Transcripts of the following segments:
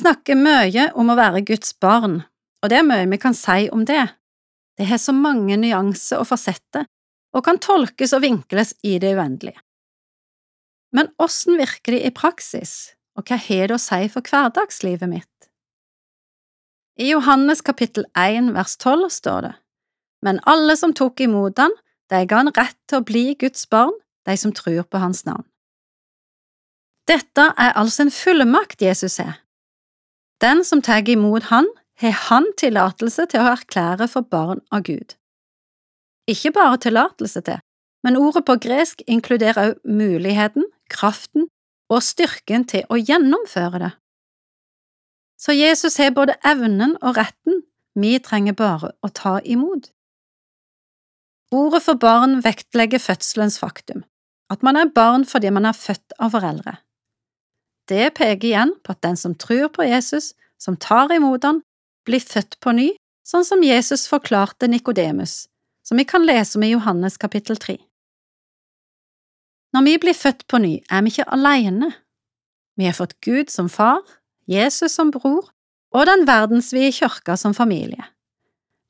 snakker mye om å være Guds barn, og det er mye vi kan si om det. Det har så mange nyanser og fasetter, og kan tolkes og vinkles i det uendelige. Men åssen virker det i praksis, og hva har det å si for hverdagslivet mitt? I Johannes kapittel 1 vers 12 står det, Men alle som tok imot han, de ga han rett til å bli Guds barn, de som tror på hans navn. Dette er altså en fullmakt Jesus har. Den som tar imot han, har han tillatelse til å erklære for barn av Gud. Ikke bare tillatelse til, men ordet på gresk inkluderer også muligheten, kraften og styrken til å gjennomføre det. Så Jesus har både evnen og retten, vi trenger bare å ta imot. Ordet for barn vektlegger fødselens faktum, at man er barn fordi man er født av foreldre. Det peker igjen på at den som tror på Jesus, som tar imot han, blir født på ny, sånn som Jesus forklarte Nikodemus, som vi kan lese om i Johannes kapittel 3. Når vi blir født på ny, er vi ikke alene. Vi har fått Gud som far, Jesus som bror og den verdensvide kirka som familie.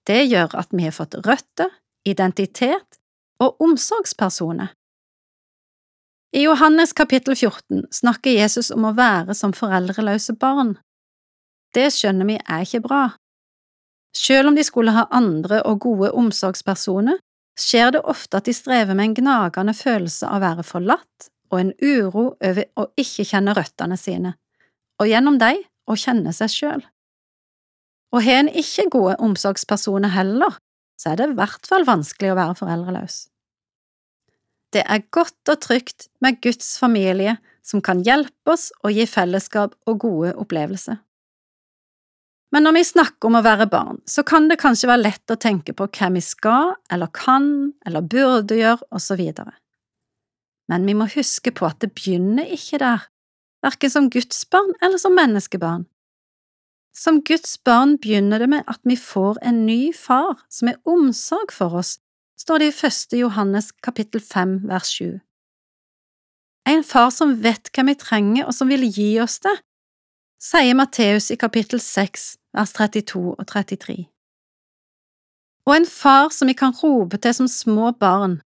Det gjør at vi har fått røtter, identitet og omsorgspersoner. I Johannes kapittel 14 snakker Jesus om å være som foreldreløse barn. Det skjønner vi er ikke bra. Selv om de skulle ha andre og gode omsorgspersoner, skjer det ofte at de strever med en gnagende følelse av å være forlatt og en uro over å ikke kjenne røttene sine, og gjennom dem å kjenne seg selv. Og har en ikke gode omsorgspersoner heller, så er det i hvert fall vanskelig å være foreldreløs. Det er godt og trygt med Guds familie som kan hjelpe oss og gi fellesskap og gode opplevelser. Men når vi snakker om å være barn, så kan det kanskje være lett å tenke på hva vi skal eller kan eller burde gjøre, videre. Men vi må huske på at det begynner ikke der, verken som Guds barn eller som menneskebarn. Som Guds barn begynner det med at vi får en ny far som er omsorg for oss står det i første Johannes kapittel fem vers sju. En far som vet hva vi trenger og som vil gi oss det, sier Matteus i kapittel seks vers 32 og 33. Og en far som vi kan rope til som små barn,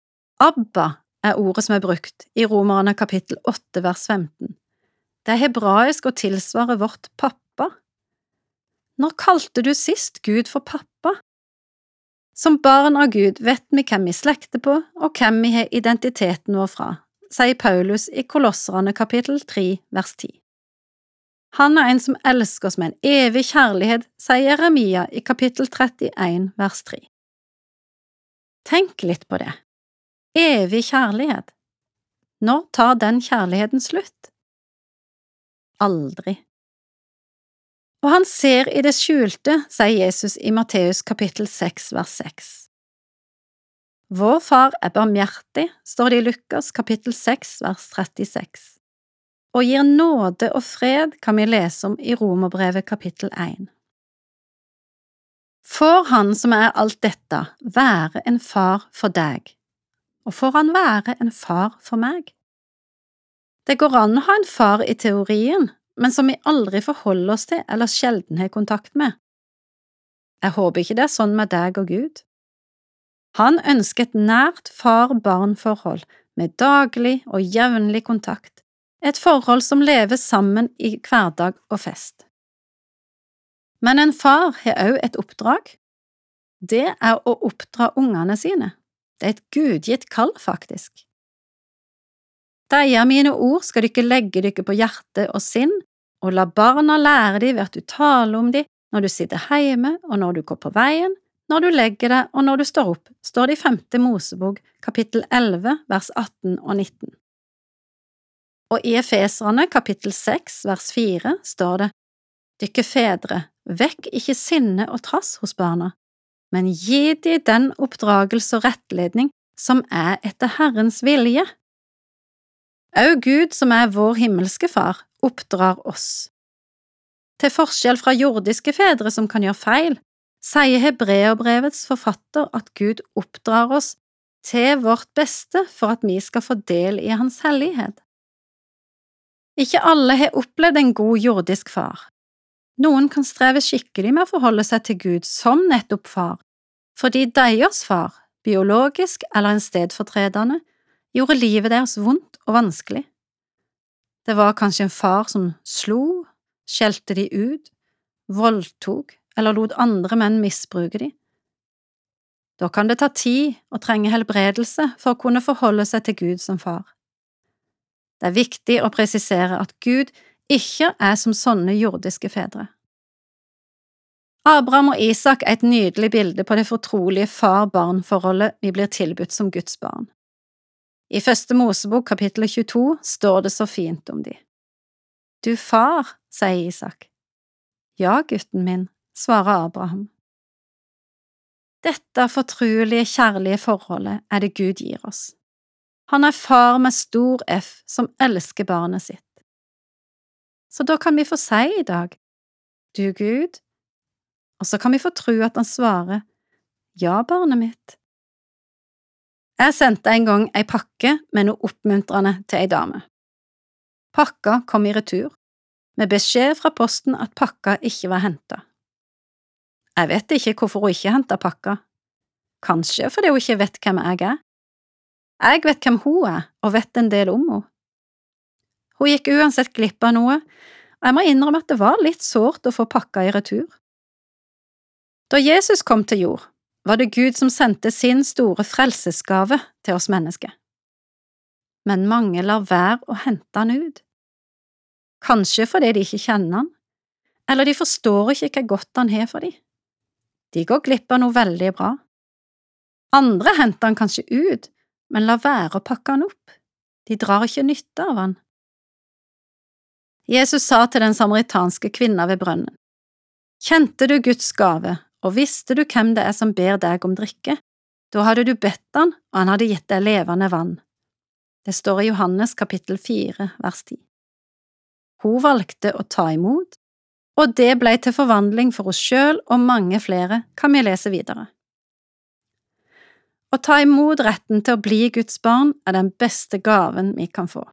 Abba er ordet som er brukt i Romerne kapittel 8 vers 15. Det er hebraisk og tilsvarer vårt pappa. Når kalte du sist Gud for pappa? Som barn av Gud vet vi hvem vi slekter på og hvem vi har identiteten vår fra, sier Paulus i Kolosserne kapittel 3 vers 10. Han er en som elsker oss med en evig kjærlighet, sier Jeremia i kapittel 31 vers 3. Tenk litt på det. Evig kjærlighet. Når tar den kjærligheten slutt? Aldri. Og han ser i det skjulte, sier Jesus i Matteus kapittel 6 vers 6. Vår Far er barmhjertig, står det i Lukas kapittel 6 vers 36, og gir nåde og fred kan vi lese om i Romerbrevet kapittel 1. Får Han som er alt dette, være en far for deg, og får Han være en far for meg? Det går an å ha en far i teorien, men som vi aldri forholder oss til eller sjelden har kontakt med. Jeg håper ikke det er sånn med deg og Gud. Han ønsker et nært far–barn-forhold med daglig og jevnlig kontakt, et forhold som lever sammen i hverdag og fest. Men en far har også et oppdrag. Det er å oppdra ungene sine. Det er et gudgitt kall, faktisk. Deia mine ord skal dere legge dere på hjerte og sinn, og la barna lære dem ved at du taler om dem når du sitter hjemme og når du går på veien, når du legger deg og når du står opp, står det i Femte Mosebok kapittel 11 vers 18 og 19. Og i Efeserne kapittel 6 vers 4 står det, Dykke fedre, vekk ikke sinne og trass hos barna, men gi de den oppdragelse og rettledning som er etter Herrens vilje. Au Gud, som er vår himmelske Far, oppdrar oss. Til forskjell fra jordiske fedre som kan gjøre feil, sier hebreerbrevets forfatter at Gud oppdrar oss til vårt beste for at vi skal få del i Hans hellighet. Ikke alle har opplevd en god jordisk far, Noen kan streve skikkelig med å forholde seg til Gud som nettopp far, fordi deres far, biologisk eller en stedfortredende, gjorde livet deres vondt og vanskelig. Det var kanskje en far som slo, skjelte de ut, voldtok eller lot andre menn misbruke de. Da kan det ta tid og trenge helbredelse for å kunne forholde seg til Gud som far. Det er viktig å presisere at Gud ikke er som sånne jordiske fedre. Abraham og Isak er et nydelig bilde på det fortrolige far-barn-forholdet vi blir tilbudt som Guds barn. I Første Mosebok kapittel 22 står det så fint om de. Du far, sier Isak. Ja, gutten min, svarer Abraham. Dette fortruelige, kjærlige forholdet er det Gud gir oss. Han er far med stor F som elsker barnet sitt. Så da kan vi få si i dag, du Gud, og så kan vi få tro at han svarer, ja, barnet mitt. Jeg sendte en gang ei pakke med noe oppmuntrende til ei dame. Pakka kom i retur, med beskjed fra posten at pakka ikke var henta. Jeg vet ikke hvorfor hun ikke henta pakka, kanskje fordi hun ikke vet hvem jeg er. Jeg vet hvem hun er, og vet en del om henne. Hun gikk uansett glipp av noe, og jeg må innrømme at det var litt sårt å få pakka i retur. Da Jesus kom til jord, var det Gud som sendte sin store frelsesgave til oss mennesker. Men mange lar være å hente han ut. Kanskje fordi de ikke kjenner han, eller de forstår ikke hva godt han har for dem. De går glipp av noe veldig bra. Andre henter han kanskje ut, men lar være å pakke han opp. De drar ikke nytte av han. Jesus sa til den samaritanske kvinna ved brønnen, Kjente du Guds gave og visste du hvem det er som ber deg om drikke, da hadde du bedt han, og han hadde gitt deg levende vann. Det står i Johannes kapittel fire vers ti. Hun valgte å ta imot, og det ble til forvandling for oss sjøl og mange flere, kan vi lese videre. Å ta imot retten til å bli Guds barn er den beste gaven vi kan få.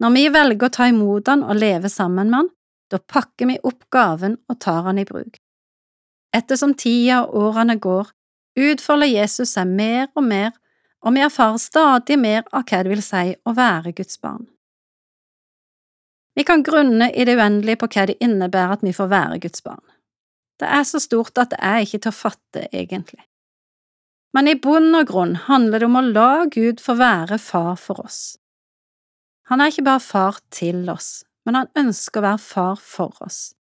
Når vi velger å ta imot han og leve sammen med han, da pakker vi opp gaven og tar han i bruk. Ettersom tida og årene går, utfolder Jesus seg mer og mer, og vi erfarer stadig mer av hva det vil si å være Guds barn. Vi kan grunne i det uendelige på hva det innebærer at vi får være Guds barn. Det er så stort at det er ikke til å fatte, egentlig. Men i bunn og grunn handler det om å la Gud få være far for oss. Han er ikke bare far til oss, men han ønsker å være far for oss.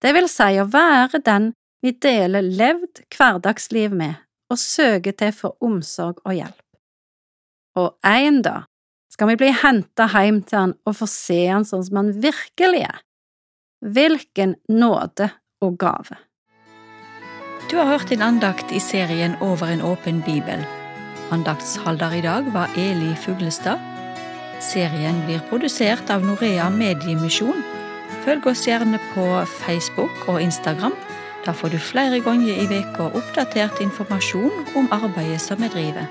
Det vil si å være den vi deler levd hverdagsliv med og søker til for omsorg og hjelp. Og en dag skal vi bli henta hjem til han og få se han sånn som han virkelig er. Hvilken nåde og gave! Du har hørt en andakt i serien Over en åpen bibel. Andaktshalder i dag var Eli Fuglestad. Serien blir produsert av Norea Mediemisjon. Følg oss gjerne på Facebook og Instagram da får du flere ganger i veka oppdatert informasjon om arbeidet som vi driver.